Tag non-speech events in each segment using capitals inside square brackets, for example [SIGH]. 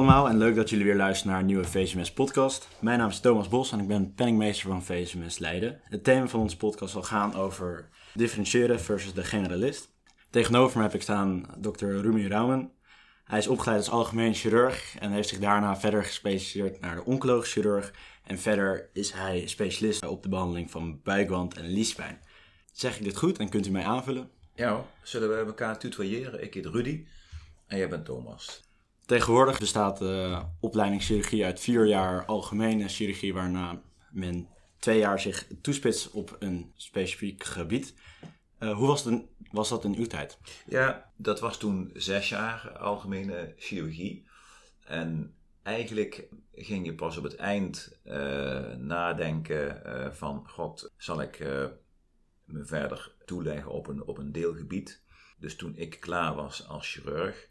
Allemaal en leuk dat jullie weer luisteren naar een nieuwe VSMS podcast. Mijn naam is Thomas Bos en ik ben penningmeester van VSMS Leiden. Het thema van onze podcast zal gaan over differentiëren versus de generalist. Tegenover me heb ik staan Dr. Rumi Raumen. Hij is opgeleid als algemeen chirurg en heeft zich daarna verder gespecialiseerd naar de oncologisch chirurg. En verder is hij specialist op de behandeling van buikwand en liespijn. Zeg ik dit goed en kunt u mij aanvullen? Ja, zullen we elkaar tutoyeren? Ik heet Rudy en jij bent Thomas. Tegenwoordig bestaat de opleiding chirurgie uit vier jaar algemene chirurgie, waarna men twee jaar zich toespitst op een specifiek gebied. Uh, hoe was, was dat in uw tijd? Ja, dat was toen zes jaar algemene chirurgie. En eigenlijk ging je pas op het eind uh, nadenken van, god, zal ik me verder toeleggen op een, op een deelgebied? Dus toen ik klaar was als chirurg, eh,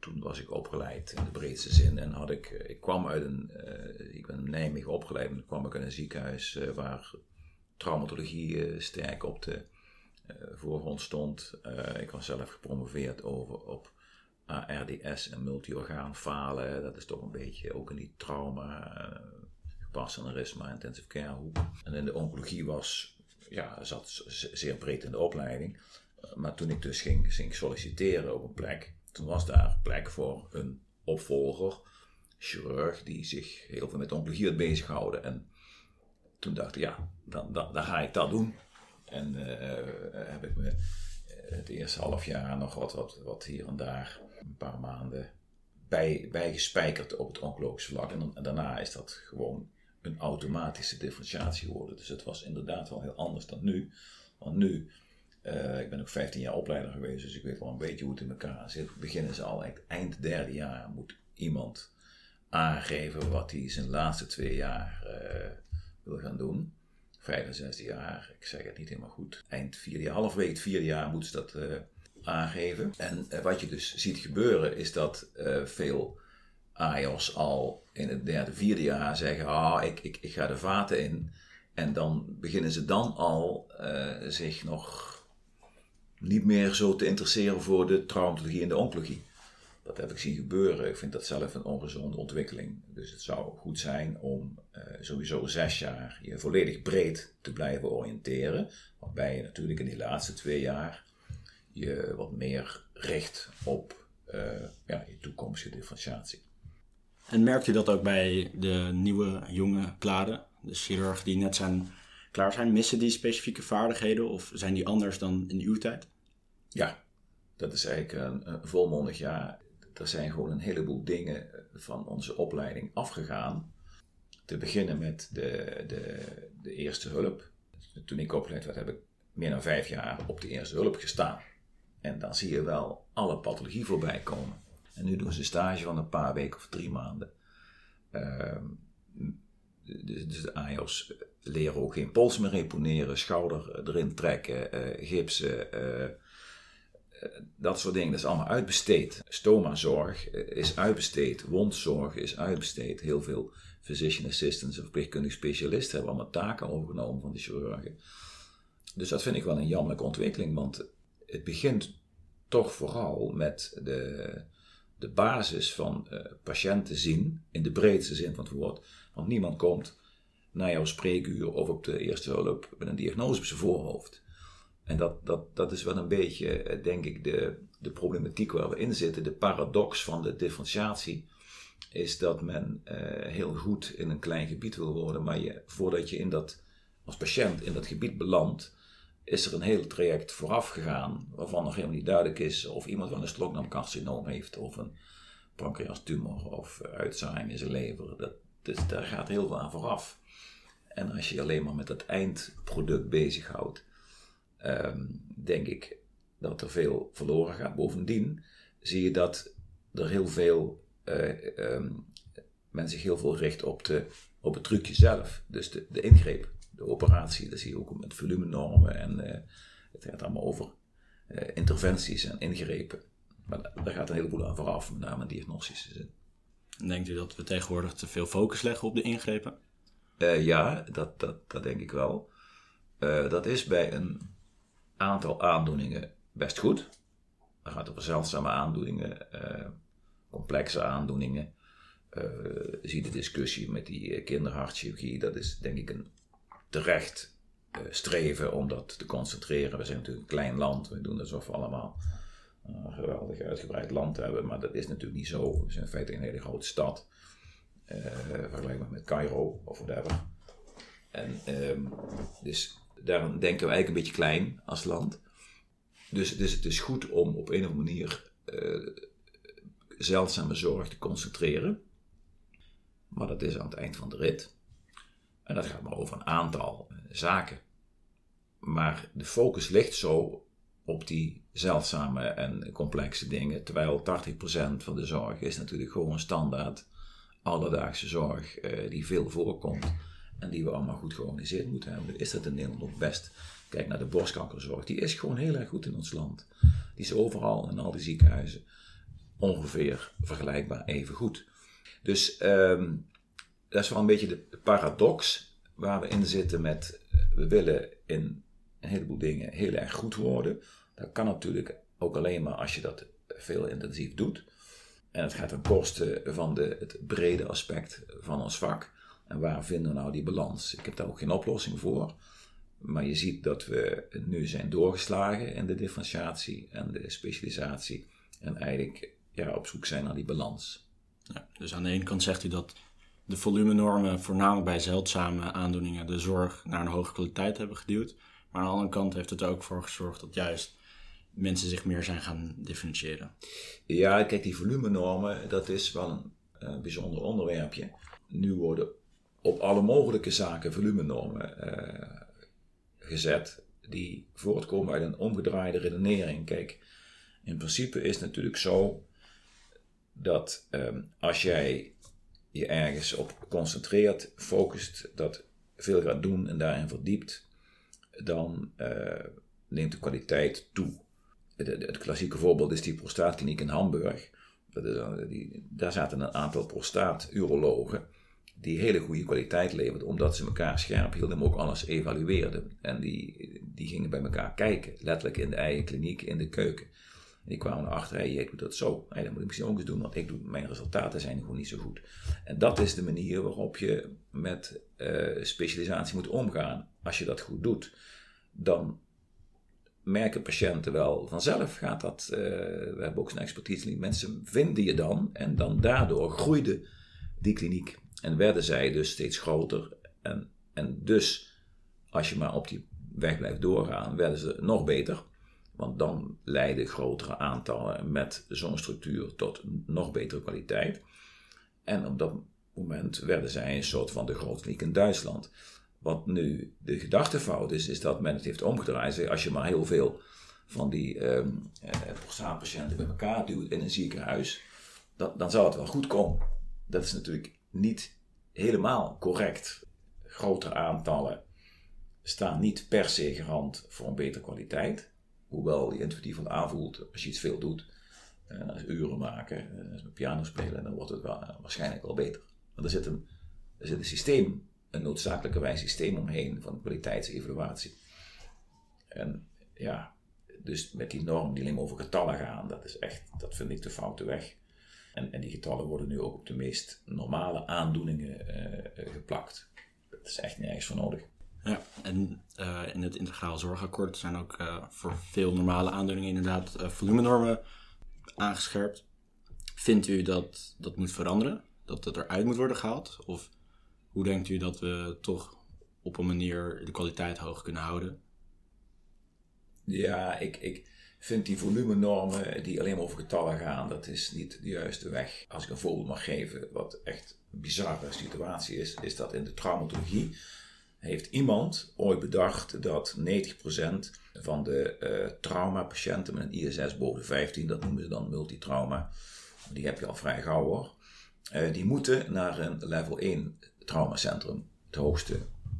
toen was ik opgeleid in de breedste zin en had ik, eh, ik kwam uit een, uh, ik ben in Nijmegen opgeleid en kwam ik uit een ziekenhuis waar traumatologie sterk op de voorgrond stond. ik was zelf gepromoveerd over op ARDS en multiorgaan falen. Dat is toch een beetje ook in die trauma, gepast aneurysma, intensive care hoek. En in de oncologie was, ja, zat zeer breed in de opleiding. Maar toen ik dus ging, ging solliciteren op een plek, toen was daar plek voor een opvolger, chirurg, die zich heel veel met oncologie had bezighouden. En toen dacht ik, ja, dan, dan, dan ga ik dat doen. En uh, heb ik me het eerste half jaar nog wat, wat, wat hier en daar, een paar maanden, bij, bijgespijkerd op het oncologische vlak. En, en daarna is dat gewoon een automatische differentiatie geworden. Dus het was inderdaad wel heel anders dan nu. Want nu uh, ik ben ook 15 jaar opleider geweest, dus ik weet wel een beetje hoe het in elkaar zit. Beginnen ze al eind derde jaar moet iemand aangeven wat hij zijn laatste twee jaar uh, wil gaan doen. Vijfde, zesde jaar, ik zeg het niet helemaal goed. Eind vierde jaar, halverwege het vierde jaar moeten ze dat uh, aangeven. En wat je dus ziet gebeuren is dat veel AIOS al in het derde, vierde jaar zeggen: Ah, ik, ik, ik ga de vaten in. En dan beginnen ze dan al zich nog niet meer zo te interesseren voor de traumatologie en de oncologie. Dat heb ik zien gebeuren. Ik vind dat zelf een ongezonde ontwikkeling. Dus het zou goed zijn om uh, sowieso zes jaar je volledig breed te blijven oriënteren. Waarbij je natuurlijk in die laatste twee jaar je wat meer richt op uh, ja, je toekomstige differentiatie. En merkt u dat ook bij de nieuwe jonge klaren, de chirurgen die net zijn klaar zijn? Missen die specifieke vaardigheden of zijn die anders dan in uw tijd? Ja, dat is eigenlijk een, een volmondig ja. Er zijn gewoon een heleboel dingen van onze opleiding afgegaan. Te beginnen met de, de, de eerste hulp. Toen ik opgeleid werd, heb ik meer dan vijf jaar op de eerste hulp gestaan. En dan zie je wel alle pathologie voorbij komen. En nu doen ze een stage van een paar weken of drie maanden. Uh, dus de AIOS leren ook geen pols meer reponeren, schouder erin trekken, uh, gipsen, uh, dat soort dingen, dat is allemaal uitbesteed. Stomazorg is uitbesteed, wondzorg is uitbesteed. Heel veel physician assistants en verpleegkundige specialisten hebben allemaal taken overgenomen van de chirurgen. Dus dat vind ik wel een jammerlijke ontwikkeling, want het begint toch vooral met de, de basis van uh, patiënten zien, in de breedste zin van het woord. Want niemand komt naar jouw spreekuur of op de eerste hulp met een diagnose op zijn voorhoofd. En dat, dat, dat is wel een beetje, eh, denk ik, de, de problematiek waar we in zitten. De paradox van de differentiatie is dat men uh, heel goed in een klein gebied wil worden, maar je, voordat je in dat, als patiënt in dat gebied belandt, is er een heel traject vooraf gegaan, waarvan nog helemaal niet duidelijk is of iemand wel een slokdarmcarcinoom heeft, of een pancreastumor, of uitzaaiing in zijn lever. Dat, dus daar gaat heel veel aan vooraf. En als je alleen maar met dat eindproduct bezighoudt, um, denk ik dat er veel verloren gaat. Bovendien zie je dat er heel veel, uh, um, men zich heel veel richt op, de, op het trucje zelf. Dus de, de ingreep, de operatie, dat zie je ook met volumenormen en uh, het gaat allemaal over uh, interventies en ingrepen. Maar daar gaat een heleboel aan vooraf, met name in diagnostische zin. Denkt u dat we tegenwoordig te veel focus leggen op de ingrepen? ja, dat, dat, dat denk ik wel. dat is bij een aantal aandoeningen best goed. Dan gaat over zeldzame aandoeningen uh, complexe aandoeningen. Uh, zie de discussie met die kinderhartchirurgie, dat is denk ik een terecht streven om dat te concentreren. We zijn natuurlijk een klein land, we doen alsof we allemaal een geweldig uitgebreid land hebben, maar dat is natuurlijk niet zo. We zijn in feite een hele grote stad, vergelijkbaar met Cairo of whatever. En um, dus daarom denken we eigenlijk een beetje klein als land. Dus, dus het is goed om op een of andere manier uh, zeldzame zorg te concentreren. Maar dat is aan het eind van de rit. En dat gaat maar over een aantal uh, zaken. Maar de focus ligt zo op die zeldzame en complexe dingen. Terwijl 80% van de zorg is natuurlijk gewoon standaard alledaagse zorg uh, die veel voorkomt en die we allemaal goed georganiseerd moeten hebben, is dat in Nederland nog best. Kijk naar de borstkankerzorg, die is gewoon heel erg goed in ons land. Die is overal in al die ziekenhuizen ongeveer vergelijkbaar even goed. Dus um, dat is wel een beetje de paradox waar we in zitten met, we willen in een heleboel dingen heel erg goed worden. Dat kan natuurlijk ook alleen maar als je dat veel intensief doet. En het gaat ten koste van de, het brede aspect van ons vak. En waar vinden we nou die balans? Ik heb daar ook geen oplossing voor. Maar je ziet dat we nu zijn doorgeslagen in de differentiatie en de specialisatie. En eigenlijk ja, op zoek zijn naar die balans. Ja, dus aan de ene kant zegt u dat de volumenormen voornamelijk bij zeldzame aandoeningen de zorg naar een hoge kwaliteit hebben geduwd. Maar aan de andere kant heeft het er ook voor gezorgd dat juist mensen zich meer zijn gaan differentiëren. Ja, kijk, die volumenormen, dat is wel een, een bijzonder onderwerpje. Nu worden op alle mogelijke zaken volumenormen uh, gezet die voortkomen uit een omgedraaide redenering. Kijk, in principe is het natuurlijk zo dat um, als jij je ergens op concentreert, focust, dat veel gaat doen en daarin verdiept, dan uh, neemt de kwaliteit toe. Het, klassieke voorbeeld is die prostaatkliniek in Hamburg. Die, daar zaten een aantal prostaaturologen die hele goede kwaliteit levert, omdat ze elkaar scherp hielden, maar ook alles evalueerden. En die, die gingen bij elkaar kijken, letterlijk in de eigen kliniek, in de keuken. En die kwamen erachter, hey, jij doet dat zo. Hey, dat moet ik misschien ook eens doen, want ik doe, mijn resultaten zijn gewoon niet zo goed. En dat is de manier waarop je met uh, specialisatie moet omgaan. Als je dat goed doet, dan merken patiënten wel vanzelf gaat dat. Uh, we hebben ook zijn expertise. Mensen vinden je dan en dan daardoor groeide die kliniek. En werden zij dus steeds groter. En, en dus, als je maar op die weg blijft doorgaan, werden ze nog beter. Want dan leiden grotere aantallen met zo'n structuur tot nog betere kwaliteit. En op dat moment werden zij een soort van de grote kliniek in Duitsland. Wat nu de gedachtefout is, is dat men het heeft omgedraaid. Als je maar heel veel van die um, eh, bij elkaar duwt in een ziekenhuis, dan, zal het wel goed komen. Dat is natuurlijk niet helemaal correct. Grotere aantallen staan niet per se garant voor een betere kwaliteit. Hoewel je intuïtief aanvoelt als je iets veel doet. En als uren maken, eh, met piano spelen, dan wordt het wel, eh, waarschijnlijk wel beter. Want er zit een, er zit een systeem, een noodzakelijkerwijs systeem omheen van kwaliteitsevaluatie. En ja, dus met die norm die alleen maar over getallen gaan, dat is echt, dat vind ik de foute weg. En, en die getallen worden nu ook op de meest normale aandoeningen uh, geplakt. Dat is echt nergens voor nodig. Ja, en uh, in het integraal zorgakkoord zijn ook uh, voor veel normale aandoeningen inderdaad volumenormen aangescherpt. Vindt u dat dat moet veranderen? Dat het eruit moet worden gehaald? Of hoe denkt u dat we toch op een manier de kwaliteit hoog kunnen houden? Ja, ik, ik, vind die volumenormen die alleen maar over getallen gaan, dat is niet de juiste weg. Als ik een voorbeeld mag geven, wat echt een bizarre situatie is, is dat in de traumatologie heeft iemand ooit bedacht dat 90% van de uh, traumapatiënten met een ISS boven 15, dat noemen ze dan multitrauma, die heb je al vrij gauw hoor, uh, die moeten naar een level 1 traumacentrum, het hoogste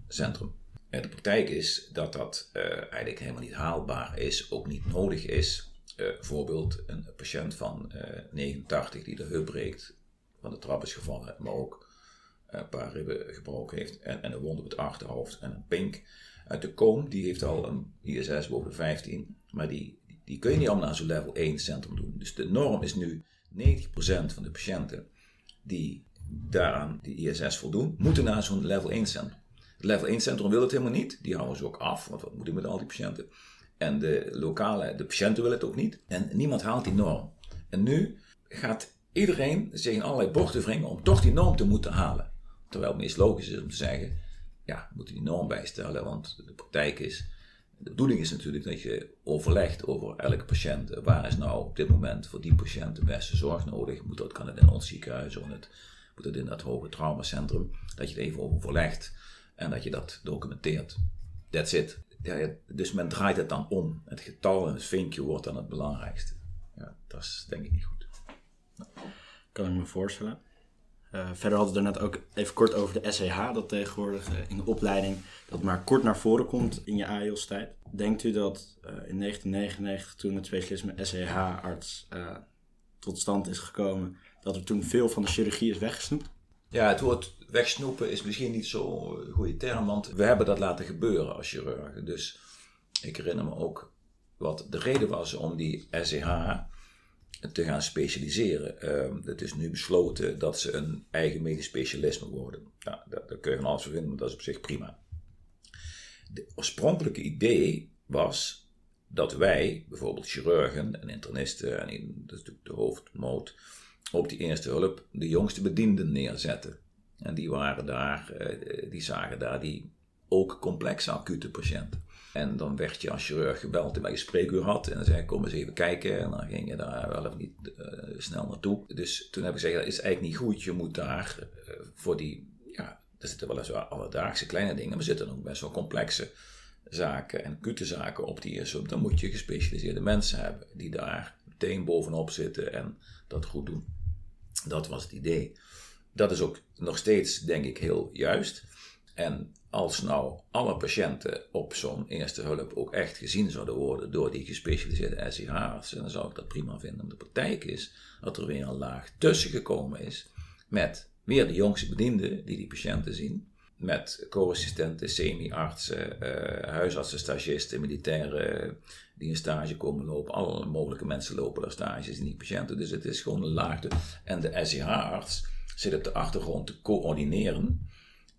centrum. De praktijk is dat dat uh, eigenlijk helemaal niet haalbaar is, ook niet nodig is. Uh, bijvoorbeeld een patiënt van uh, eh, 89 die de heup breekt, van de trap is gevallen, maar ook een paar ribben gebroken heeft en, en een wond op het achterhoofd en een pink uit de koom, die heeft al een ISS boven 15, maar die, die kun je niet allemaal naar zo'n level 1 centrum doen. Dus de norm is nu 90% van de patiënten die daaraan die ISS voldoen, moeten naar zo'n level 1 centrum. Het level 1 centrum wil het helemaal niet. Die houden ze ook af, want wat moet je met al die patiënten? En de lokale, de patiënten willen het ook niet. En niemand haalt die norm. En nu gaat iedereen zich in allerlei bochten wringen om toch die norm te moeten halen. Terwijl het meest logisch is om te zeggen, ja, we moeten die norm bijstellen, want de praktijk is, de bedoeling is natuurlijk dat je overlegt over elke patiënt. Waar is nou op dit moment voor die patiënt de beste zorg nodig? Moet dat, kan het in ons ziekenhuis of moet het in dat hoge traumacentrum? Dat je het even overlegt en dat je dat documenteert. That's it. Ja, dus men draait het dan om. Het getal en het vinkje wordt dan het belangrijkste. Ja, dat is denk ik niet goed. Kan ik me voorstellen. Uh, verder hadden we er net ook even kort over de SEH, dat tegenwoordig uh, in de opleiding dat maar kort naar voren komt in je AIOS-tijd. Denkt u dat uh, in 1999, toen het specialisme SEH-arts tot stand is gekomen, dat er toen veel van de chirurgie is weggesnoept? Ja, het woord wegsnoepen is misschien niet zo'n goede term, want we hebben dat laten gebeuren als chirurgen. Dus ik herinner me ook wat de reden was om die SEH te gaan specialiseren. Uh, het is nu besloten dat ze een eigen medisch specialisme worden. Nou, daar, daar kun je van alles voor vinden, maar dat is op zich prima. Het oorspronkelijke idee was dat wij, bijvoorbeeld chirurgen en internisten, en dat is natuurlijk de hoofdmoot, op die eerste hulp de jongste bedienden neerzetten. En die waren daar, eh, die zagen daar die ook complexe acute patiënten. En dan werd je als chirurg gebeld terwijl je spreekuur had. En dan zei ik, kom eens even kijken. En dan ging je daar wel even niet uh, snel naartoe. Dus toen heb ik gezegd, dat is eigenlijk niet goed. Je moet daar uh, voor die, ja, er zitten wel eens wel alledaagse kleine dingen. Maar zitten ook best wel complexe zaken en acute zaken op die eerste Dan moet je gespecialiseerde mensen hebben die daar meteen bovenop zitten en dat goed doen. Dat was het idee. Dat is ook nog steeds, denk ik, heel juist. En als nou alle patiënten op zo'n eerste hulp ook echt gezien zouden worden door die gespecialiseerde SIH-artsen, dan zou ik dat prima vinden. De praktijk is dat er weer een laag tussen gekomen is met weer de jongste bedienden die die patiënten zien, met co-assistenten, semi-artsen, uh, huisartsen, stagisten, militairen die een stage komen lopen. Alle mogelijke mensen lopen daar stages in die patiënten. Dus het is gewoon een laagte. En de SIH-arts zit op de achtergrond te coördineren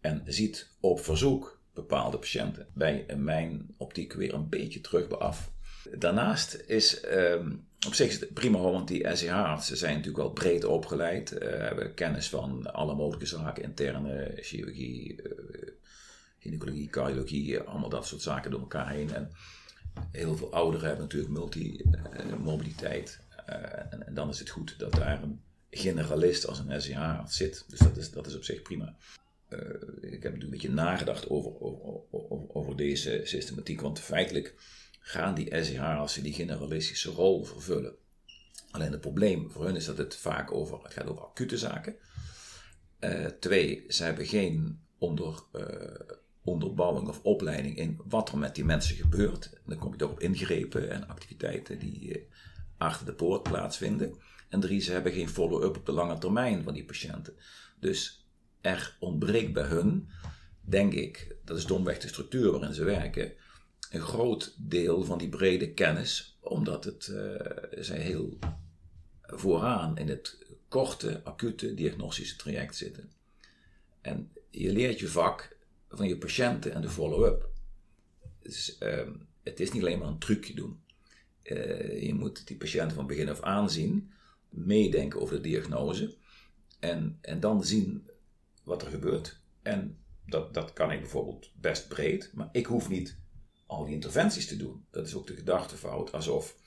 en ziet op verzoek bepaalde patiënten bij mijn optiek weer een beetje terug af. Daarnaast is um, op zich is het prima want die SCH-artsen zijn natuurlijk wel breed opgeleid, uh, hebben kennis van alle mogelijke zaken, interne chirurgie, uh, gynaecologie, cardiologie, allemaal dat soort zaken door elkaar heen. En heel veel ouderen hebben natuurlijk multimobiliteit. Uh, en, en, dan is het goed dat daar een generalist als een SCH-arts zit. Dus dat is, dat is op zich prima. Eh, ik heb een beetje nagedacht over, over, over, deze systematiek, want feitelijk gaan die SEH-artsen die generalistische rol vervullen. Alleen het probleem voor hun is dat het vaak over, het gaat over acute zaken. Uh, twee, ze hebben geen onder, uh, onderbouwing of opleiding in wat er met die mensen gebeurt. Dan kom je toch op ingrepen en activiteiten die achter de poort plaatsvinden. En drie, ze hebben geen follow-up op de lange termijn van die patiënten. Dus er ontbreekt bij hun, denk ik, dat is domweg de structuur waarin ze werken, een groot deel van die brede kennis, omdat het, uh, zij heel vooraan in het korte, acute diagnostische traject zitten. En je leert je vak van je patiënten en de follow-up. Dus, uh, het is niet alleen maar een trucje doen. Uh, je moet die patiënt van begin af aan zien, meedenken over de diagnose en, en dan zien wat er gebeurt. En dat, dat kan ik bijvoorbeeld best breed, maar ik hoef niet al die interventies te doen. Dat is ook de gedachtefout, alsof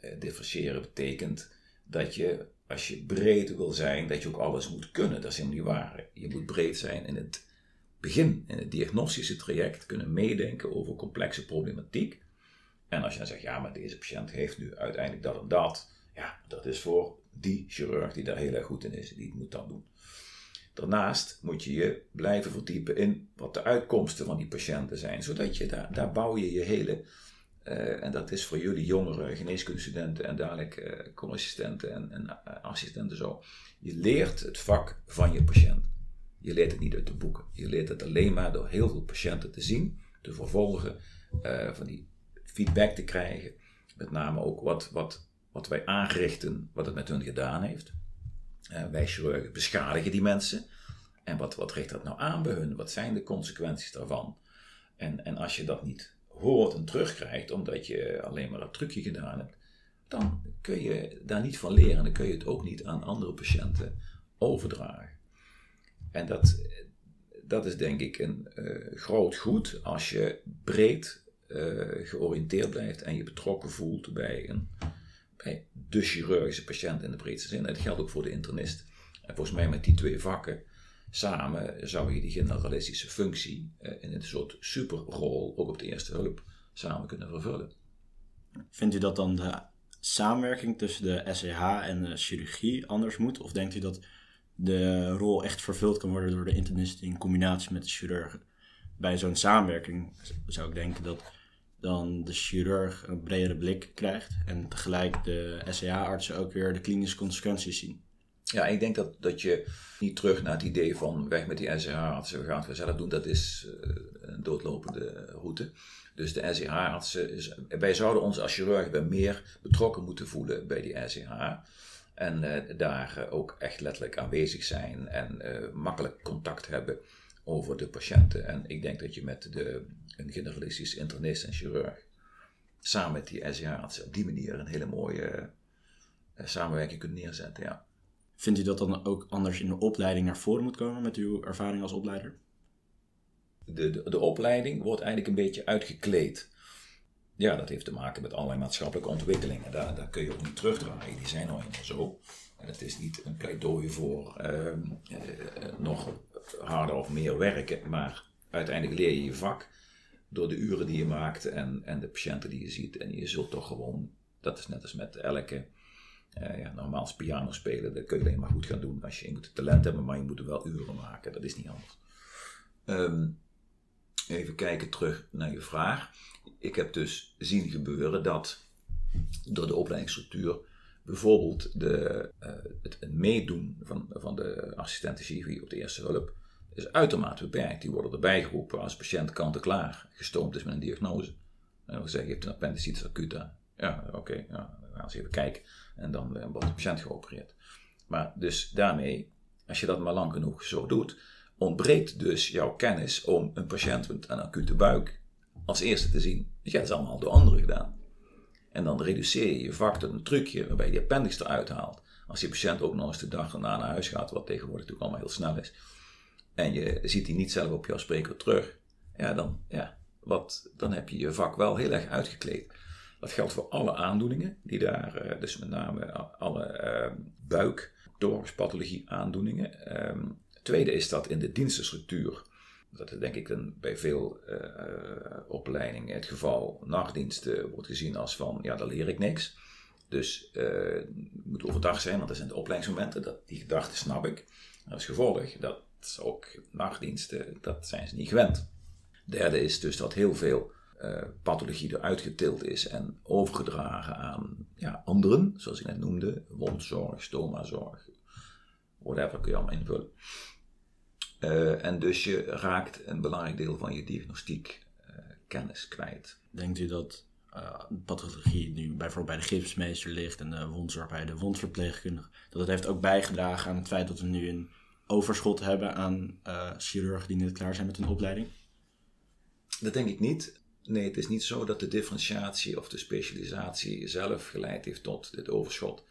eh, differentiëren betekent dat je, als je breed wil zijn, dat je ook alles moet kunnen. Dat is helemaal niet waar. Je moet breed zijn in het begin, in het diagnostische traject, kunnen meedenken over complexe problematiek. En als je dan zegt, ja, maar deze patiënt heeft nu uiteindelijk dat en dat, ja, dat is voor die chirurg die daar heel erg goed in is, die moet dat doen. Daarnaast moet je je blijven verdiepen in wat de uitkomsten van die patiënten zijn, zodat je daar, daar bouw je je hele, uh, en dat is voor jullie jongere geneeskundestudenten en dadelijk uh, co-assistenten en, en uh, assistenten zo. Je leert het vak van je patiënt. Je leert het niet uit de boeken. Je leert het alleen maar door heel veel patiënten te zien, te vervolgen, van die feedback te krijgen. Met name ook wat, wat wat wij aanrichten, wat het met hun gedaan heeft. Uh, wij chirurgen beschadigen die mensen. En wat, wat richt dat nou aan bij hun? Wat zijn de consequenties daarvan? En, en als je dat niet hoort en terugkrijgt, omdat je alleen maar dat trucje gedaan hebt, dan kun je daar niet van leren. En dan kun je het ook niet aan andere patiënten overdragen. En dat, dat is denk ik een uh, groot goed als je breed uh, georiënteerd blijft en je betrokken voelt bij, een, de chirurgische patiënt in de breedste zin. Dat geldt ook voor de internist. En volgens mij met die twee vakken samen zou je die generalistische functie uh, in een soort superrol ook op de eerste hulp samen kunnen vervullen. Vindt u dat dan de samenwerking tussen de SEH en de chirurgie anders moet? Of denkt u dat de rol echt vervuld kan worden door de internist in combinatie met de chirurgen? Bij zo'n samenwerking zou ik denken dat dan de chirurg een bredere blik krijgt en tegelijk de SEH-artsen ook weer de klinische consequenties zien. Ja, ik denk dat, dat je niet terug naar het idee van weg met die SEH-artsen, we gaan het zelf doen, dat is uh, een doodlopende route. Dus de SEH-artsen, wij zouden ons als chirurgen meer betrokken moeten voelen bij die SEH. En uh, daar ook echt letterlijk aanwezig zijn en makkelijk contact hebben over de patiënten. En ik denk dat je met de, een generalistisch internist en chirurg samen met die SEH-artsen op die manier een hele mooie samenwerking kunt neerzetten. Ja. Vindt u dat dan ook anders in de opleiding naar voren moet komen met uw ervaring als opleider? De, de, de opleiding wordt eigenlijk een beetje uitgekleed. Ja, dat heeft te maken met allerlei maatschappelijke ontwikkelingen. Daar, daar kun je ook niet terugdraaien, die zijn nou eenmaal zo. En het is niet een pleidooi voor uh, nog harder of meer werken, maar uiteindelijk leer je je vak door de uren die je maakt en, en de patiënten die je ziet. En je zult toch gewoon, dat is net als met elke uh, ja, normaal piano spelen, dat kun je alleen maar goed gaan doen als je, je moet talent hebben, maar je moet wel uren maken. Dat is niet anders. Ehm, even kijken terug naar je vraag. Ik heb dus zien gebeuren dat door de opleidingsstructuur bijvoorbeeld de, uh, het meedoen van, van de assistenten chirurgie op de eerste hulp is uitermate beperkt. Die worden erbij geroepen als patiënt kant-en-klaar gestoomd is met een diagnose. En dan zeg je, hebt een appendicitis acuta. Ja, oké, okay, ja, we gaan eens even kijken. En dan uh, wordt de patiënt geopereerd. Maar dus daarmee, als je dat maar lang genoeg zo doet, ontbreekt dus jouw kennis om een patiënt met een acute buik als eerste te zien. Dus ja, dat is allemaal door anderen gedaan. En dan reduceer je je vak tot een trucje waarbij je die appendix eruit haalt. Als die patiënt ook nog eens de dag erna naar huis gaat, wat tegenwoordig natuurlijk allemaal heel snel is. En je ziet die niet zelf op jouw spreker terug. Ja, dan, ja, wat, dan heb je je vak wel heel erg uitgekleed. Dat geldt voor alle aandoeningen, die daar, eh, dus met name alle uh, buik, thoraxpathologie aandoeningen. Uh, tweede is dat in de dienstenstructuur, dat is denk ik een, bij veel uh, opleidingen het geval, nachtdiensten wordt gezien als van, ja, daar leer ik niks. Dus het moet overdag zijn, want dat zijn de opleidingsmomenten, dat, die gedachte snap ik. Als gevolg, dat ook nachtdiensten, dat zijn ze niet gewend. Derde is dus dat heel veel uh, pathologie eruit getild is en overgedragen aan ja, anderen, zoals ik net noemde, wondzorg, stomazorg, whatever kun je allemaal invullen. Uh, en dus je raakt een belangrijk deel van je diagnostiek uh, kennis kwijt. Denkt u dat pathologie nu bijvoorbeeld bij de gipsmeester ligt en de wondzorg bij de wondverpleegkundige, dat het heeft ook bijgedragen aan het feit dat we nu een overschot hebben aan chirurgen die net klaar zijn met hun opleiding? Dat denk ik niet. Nee, het is niet zo dat de differentiatie of de specialisatie zelf geleid heeft tot dit overschot.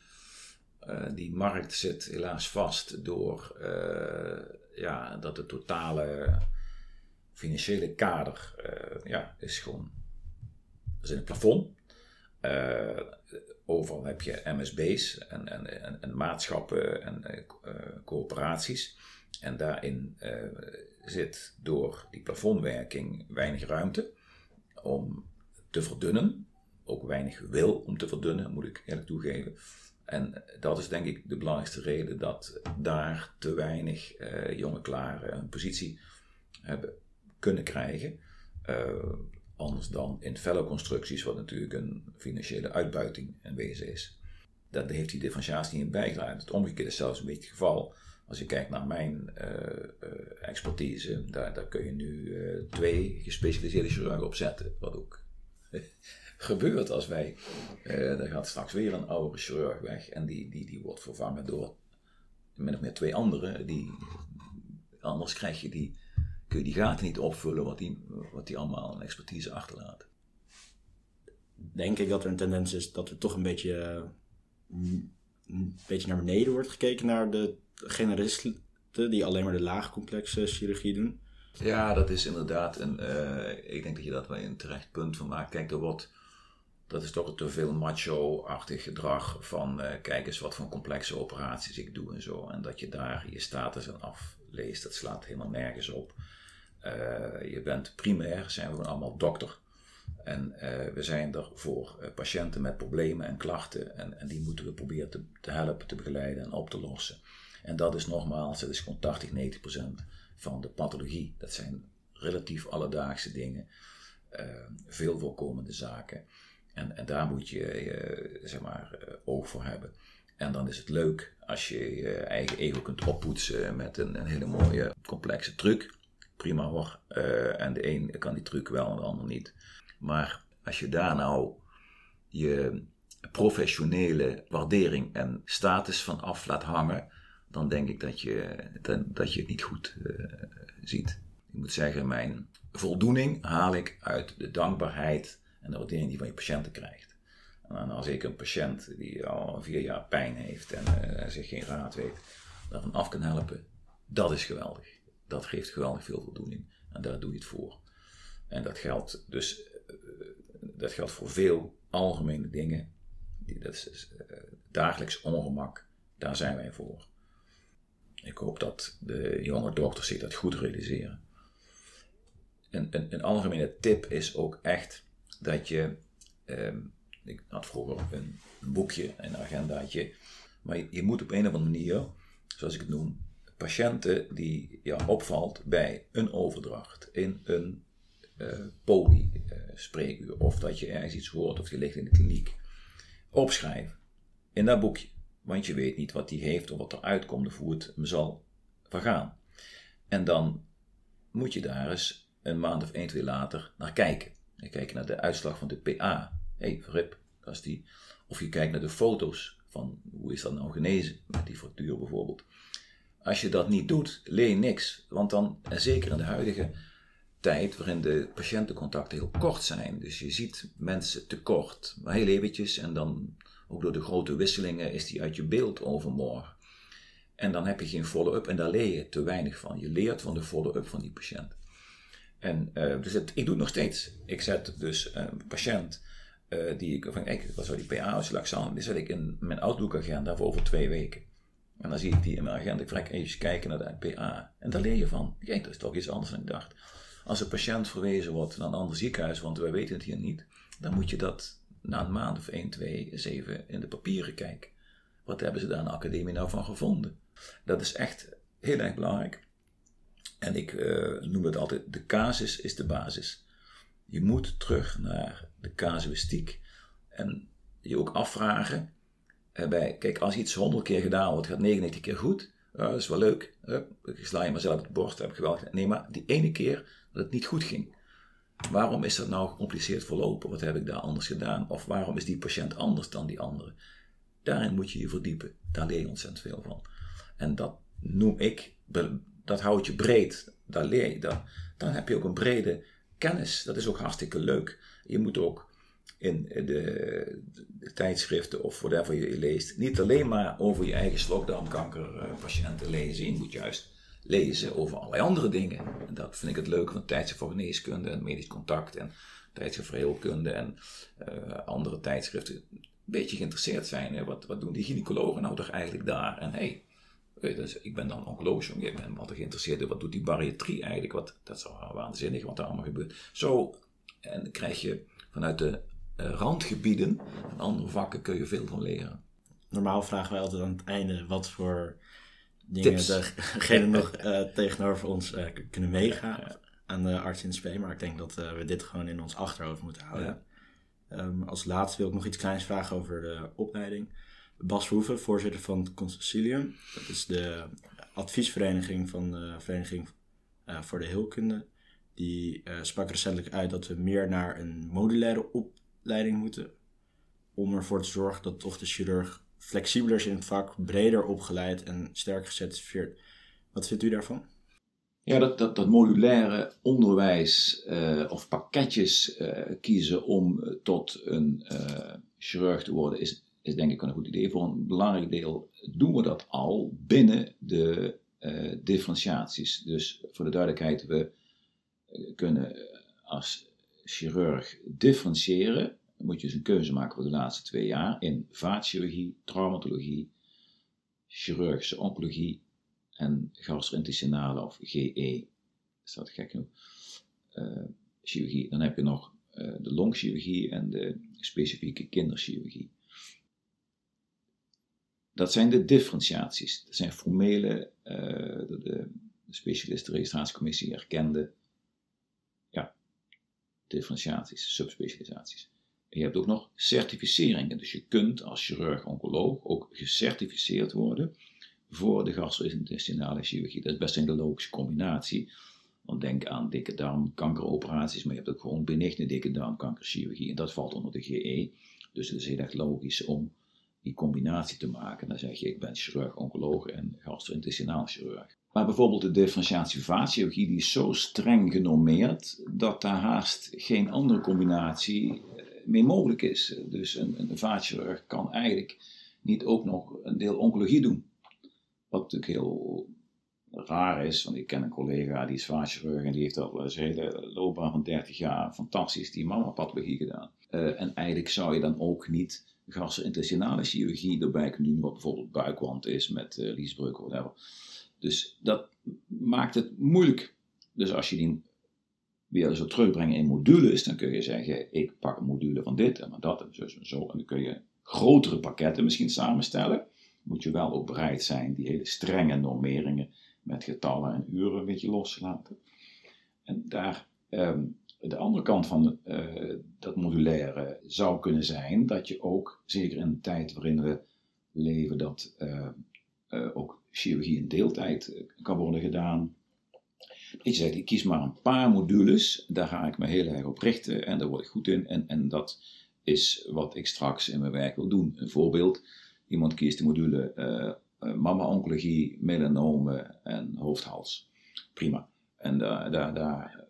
Uh, die markt zit helaas vast door uh, ja, dat het totale financiële kader uh, ja, is gewoon is in het plafond. overal heb je MSB's en, en, en, en maatschappen en coöperaties. En daarin zit door die plafondwerking weinig ruimte om te verdunnen. Ook weinig wil om te verdunnen, moet ik eerlijk toegeven. En dat is denk ik de belangrijkste reden dat daar te weinig uh, jonge klaren een positie hebben kunnen krijgen. Uh, anders dan in fellow-constructies, wat natuurlijk een financiële uitbuiting in wezen is. Daar heeft die differentiatie niet in bijgedragen. Het omgekeerde is zelfs een beetje het geval. Als je kijkt naar mijn uh, expertise, daar, daar kun je nu twee gespecialiseerde chirurgen op zetten. Wat ook [LAUGHS] gebeurt als wij. Uh, gaat straks weer een oude chirurg weg en die, die, die wordt vervangen door min of meer twee anderen. Die, anders krijg je die, kun je die gaten niet opvullen wat die, wat die allemaal een expertise achterlaat. Denk ik dat er een tendens is dat er toch een beetje, een beetje naar beneden wordt gekeken naar de generalisten die alleen maar de laagcomplexe chirurgie doen. Ja, dat is inderdaad een. Uh, ik denk dat je dat wel een terecht punt van maakt. Kijk, er wordt. Dat is toch te veel macho-achtig gedrag van. Uh, kijk eens wat voor complexe operaties ik doe en zo. En dat je daar je status aan afleest, dat slaat helemaal nergens op. Uh, je bent primair, zijn we allemaal dokter. En we zijn er voor patiënten met problemen en klachten. En, en die moeten we proberen te, te helpen, te begeleiden en op te lossen. En dat is nogmaals, dat is gewoon 80, 90 procent van de pathologie. Dat zijn relatief alledaagse dingen, uh, veel voorkomende zaken. En, en daar moet je zeg maar, uh, oog voor hebben. En dan is het leuk als je je eigen ego kunt oppoetsen met een, een hele mooie complexe truc. Prima hoor. En de een kan die truc wel en de ander niet. Maar als je daar nou je professionele waardering en status van af laat hangen, dan denk ik dat je, dat je het niet goed uh, ziet. Ik moet zeggen, mijn voldoening haal ik uit de dankbaarheid en de waardering die je van je patiënten krijgt. En als ik een patiënt die al vier jaar pijn heeft en uh, zich geen raad weet, daarvan af kan helpen, dat is geweldig. Dat geeft geweldig veel voldoening en daar doe je het voor. En dat geldt dus uh, dat geldt voor veel algemene dingen. Dat dagelijks ongemak, daar zijn wij voor. Ik hoop dat de jonge dokters zich dat goed realiseren. Een, een, algemene tip is ook echt dat je. Eh, ik had vroeger een, boekje, een agendaatje. Maar je, je, moet op een of andere manier, zoals ik het noem, patiënten die jou opvalt bij een overdracht in een uh, poli-spreekuur. Uh, of dat je ergens iets hoort of je ligt in de kliniek. Opschrijven in dat boekje. Want je weet niet wat hij heeft of wat er uitkomt of hoe het hem zal vergaan. En dan moet je daar eens een maand of één, twee later naar kijken. Je kijkt naar de uitslag van de PA. Hé, hey, rip, die. Of je kijkt naar de foto's van hoe is dat nou genezen met die fractuur bijvoorbeeld. Als je dat niet doet, leer je niks. Want dan, en zeker in de huidige tijd waarin de patiëntencontacten heel kort zijn. Dus je ziet mensen tekort, maar heel eventjes en dan ook door de grote wisselingen is die uit je beeld overmorgen. En dan heb je geen follow-up en daar leer je te weinig van. Je leert van de follow-up van die patiënt. En uh, dus ik doe het nog steeds. Ik zet dus een patiënt uh, die ik, van kijk, wat zou die PA-uitslag die zet ik in mijn Outlook-agenda voor over twee weken. En dan zie ik die in mijn agenda. Ik vraag even kijken naar de PA. En daar leer je van. Kijk, dat is toch iets anders dan ik dacht. Als een patiënt verwezen wordt naar een ander ziekenhuis, want wij weten het hier niet, dan moet je dat na een maand of 1, 2, 7 in de papieren kijken. Wat hebben ze daar in de academie nou van gevonden? Dat is echt heel erg belangrijk. En ik uh, noem het altijd, de casus is de basis. Je moet terug naar de casuïstiek en je ook afvragen. Bij, kijk, als iets 100 keer gedaan wordt, gaat 99 keer goed. Dat is wel leuk. ik sla je mezelf op de borst, heb geweldig. Nee, maar die ene keer dat het niet goed ging. Waarom is dat nou gecompliceerd verlopen? Wat heb ik daar anders gedaan? Of waarom is die patiënt anders dan die andere? Daarin moet je je verdiepen. Daar leer je ontzettend veel van. En dat noem ik, dat houdt je breed. Daar leer je. Dan, heb je ook een brede kennis. Dat is ook hartstikke leuk. Je moet ook in de, de tijdschriften of whatever je leest, niet alleen maar over je eigen slokdarmkankerpatiënten lezen. Je moet juist lezen over allerlei andere dingen. En dat vind ik het leuke van tijdschrift voor geneeskunde en medisch contact en tijdschrift voor heelkunde en uh, andere tijdschriften. Een beetje geïnteresseerd zijn. Hè? Wat, wat doen die gynaecologen nou toch eigenlijk daar? En hey, dus ik ben dan oncoloog, ik ben altijd geïnteresseerd in wat doet die bariatrie eigenlijk. Wat, dat is wel waanzinnig wat er allemaal gebeurt. Zo, en dan krijg je vanuit de uh, randgebieden en andere vakken kun je veel van leren. Normaal vragen wij altijd aan het einde wat voor dingen degene nog uh, tegenover ons uh, kunnen meegaan aan de arts in SP. Maar ik denk dat uh, we dit gewoon in ons achterhoofd moeten houden. Um, als laatste wil ik nog iets kleins vragen over de opleiding. Bas Verhoeven, voorzitter van het Concilium. Dat is de adviesvereniging van de Vereniging voor de Heelkunde. Die sprak recentelijk uit dat we meer naar een modulaire leiding moeten om ervoor te zorgen dat toch de chirurg flexibeler is in het vak, breder opgeleid en sterk gecertificeerd. Wat vindt u daarvan? Ja, dat, dat, dat modulaire onderwijs uh, of pakketjes uh, kiezen om uh, tot een chirurg te worden, is, is denk ik een goed idee. Voor een belangrijk deel doen we dat al binnen de differentiaties. Dus voor de duidelijkheid, we kunnen als chirurg differentiëren. Dan moet je dus een keuze maken voor de laatste twee jaar in vaatchirurgie, traumatologie, chirurgische oncologie en gastrointestinale of GE. Is dat gek genoeg? Uh, chirurgie. Dan heb je nog uh, de longchirurgie en de specifieke kinderchirurgie. Dat zijn de differentiaties. Dat zijn formele, uh, de, de specialistenregistratiecommissie erkende ja, differentiaties, subspecialisaties. Je hebt ook nog certificeringen. Dus je kunt als chirurg-oncoloog ook gecertificeerd worden voor de gastrointestinale chirurgie. Dat is best een logische combinatie. Want denk aan dikke darmkankeroperaties, maar je hebt ook gewoon benigne dikke darmkankerchirurgie. En dat valt onder de GE. Dus het is heel erg logisch om die combinatie te maken. Dan zeg je, ik ben chirurg, oncoloog en gastrointestinaal chirurg. Maar bijvoorbeeld de differentiatie vaatchirurgie, die is zo streng genormeerd dat daar haast geen andere combinatie meer mogelijk is. Dus een, een vaatchirurg kan eigenlijk niet ook nog een deel oncologie doen. Wat natuurlijk heel raar is, want ik ken een collega die is vaatchirurg en die heeft al zijn hele loopbaan van 30 jaar fantastisch die mama-pathologie gedaan. Uh, en eigenlijk zou je dan ook niet gastrointestinale chirurgie erbij kunnen doen, wat bijvoorbeeld buikwand is met uh, liesbreuk of whatever. Dus dat maakt het moeilijk. Dus als je die weer zo terugbrengen in modules, dan kun je zeggen, ik pak een module van dit en dat en zo en zo. En dan kun je grotere pakketten misschien samenstellen moet je wel ook bereid zijn die hele strenge normeringen met getallen en uren een beetje los te laten. En daar, ehm, de andere kant van uh, dat modulaire zou kunnen zijn dat je ook, zeker in de tijd waarin we leven, dat uh, uh, ook chirurgie in deeltijd kan worden gedaan. Dat je zegt, ik kies maar een paar modules, daar ga ik me heel erg op richten en daar word ik goed in. En, en dat is wat ik straks in mijn werk wil doen. Een voorbeeld, Iemand kiest de module uh, mama-oncologie, melanome en hoofdhals. Prima. En daar, daar, daar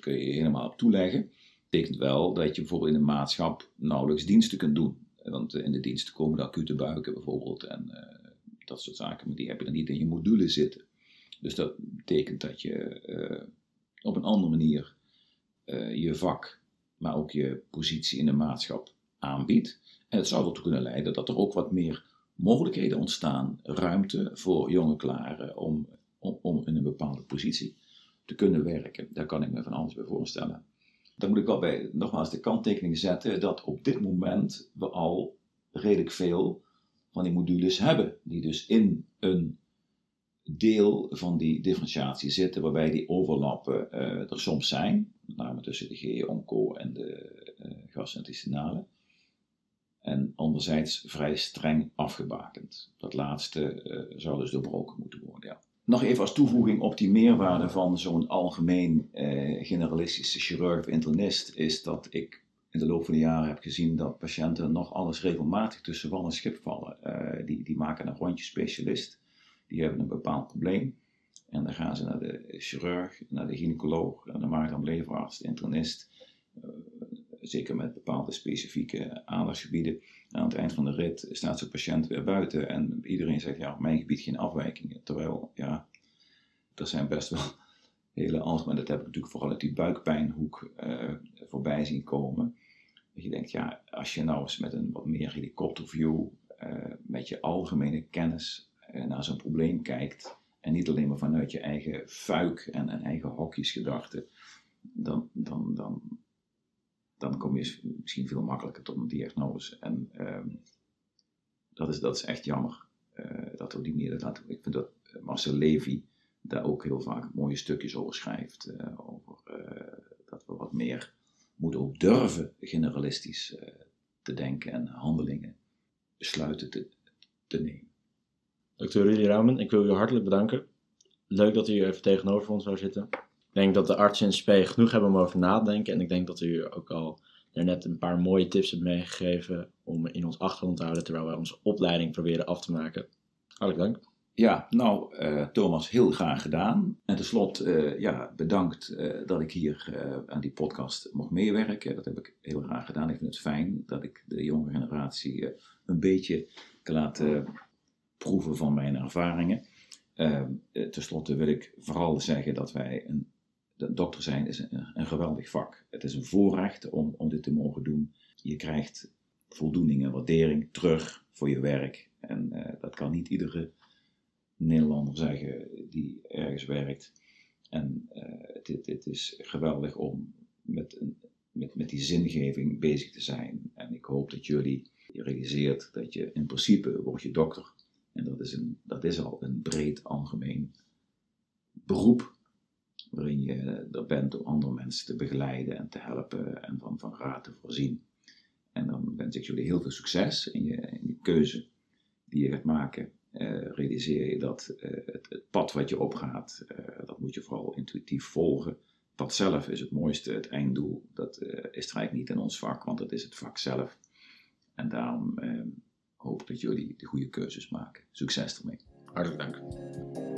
kun je helemaal op toeleggen. Betekent wel dat je bijvoorbeeld in de maatschap nauwelijks diensten kunt doen. Want in de diensten komen de acute buiken bijvoorbeeld en uh, dat soort zaken, maar die heb je dan niet in je module zitten. Dus dat betekent dat je uh, op een andere manier uh, je vak, maar ook je positie in de maatschap aanbiedt. En het zou ertoe kunnen leiden dat er ook wat meer mogelijkheden ontstaan, ruimte voor jonge klaren om, om, om in een bepaalde positie te kunnen werken. Daar kan ik me van alles bij voorstellen. Dan moet ik wel bij nogmaals de kanttekening zetten dat op dit moment we al redelijk veel van die modules hebben, die dus in een deel van die differentiatie zitten, waarbij die overlappen uh, er soms zijn, met name tussen de GE-onco en de uh, gastrointestinale en anderzijds vrij streng afgebakend. Dat laatste uh, zou dus doorbroken moeten worden. Ja. Nog even als toevoeging op die meerwaarde van zo'n algemeen generalistische chirurg of internist, is dat ik in de loop van de jaren heb gezien dat patiënten nog alles regelmatig tussen wal en schip vallen. Die, die maken een rondje specialist, die hebben een bepaald probleem. En dan gaan ze naar de chirurg, naar de gynaecoloog, naar de maag-darm-leverarts, de internist zeker met bepaalde specifieke aandachtsgebieden. Aan het eind van de rit staat zo'n patiënt weer buiten en iedereen zegt, ja, op mijn gebied geen afwijkingen. Terwijl, ja, er zijn best wel [LAUGHS] hele algemene, dat heb ik natuurlijk vooral uit die buikpijnhoek uh, voorbij zien komen. Dat je denkt, ja, als je nou eens met een wat meer helikopterview, uh, met je algemene kennis naar zo'n probleem kijkt, en niet alleen maar vanuit je eigen fuik en, en eigen hokjesgedachten, dan, dan, dan, dan kom je misschien veel makkelijker tot een diagnose. En um, dat, is, dat is echt jammer uh, dat we die manier dat Ik vind dat Marcel Levy daar ook heel vaak mooie stukjes over schrijft. Over dat we wat meer moeten ook durven generalistisch te denken en handelingen, besluiten te, te nemen. Dr. Rudy Raumen, ik wil u hartelijk bedanken. Leuk dat u even tegenover ons zou zitten. Ik denk dat de artsen in SP genoeg hebben om over na te denken. En ik denk dat u ook al net een paar mooie tips hebt meegegeven om in ons achtergrond te houden terwijl wij onze opleiding proberen af te maken. Hartelijk dank. Ja, nou uh, Thomas, heel graag gedaan. En tenslotte, uh, ja, bedankt uh, dat ik hier aan die podcast mocht meewerken. Dat heb ik heel graag gedaan. Ik vind het fijn dat ik de jonge generatie een beetje kan laten proeven van mijn ervaringen. Ten slotte wil ik vooral zeggen dat wij een dokter zijn is een, geweldig vak. Het is een voorrecht om, om dit te mogen doen. Je krijgt voldoening en waardering terug voor je werk. En dat kan niet iedere Nederlander zeggen die ergens werkt. En uh, het, is geweldig om met, met, met die zingeving bezig te zijn. En ik hoop dat jullie realiseert dat je in principe word je dokter. En dat is, een, dat is al een breed algemeen beroep. Waarin je er bent om andere mensen te begeleiden en te helpen en van, van raad te voorzien. En dan wens ik jullie heel veel succes in je, in je keuze die je gaat maken uh, realiseer je dat het, het, pad wat je opgaat, uh, dat moet je vooral intuïtief volgen. Het pad zelf is het mooiste, het einddoel, dat is eigenlijk niet in ons vak, want dat is het vak zelf. En daarom hoop dat jullie de goede keuzes maken. Succes ermee. Hartelijk dank.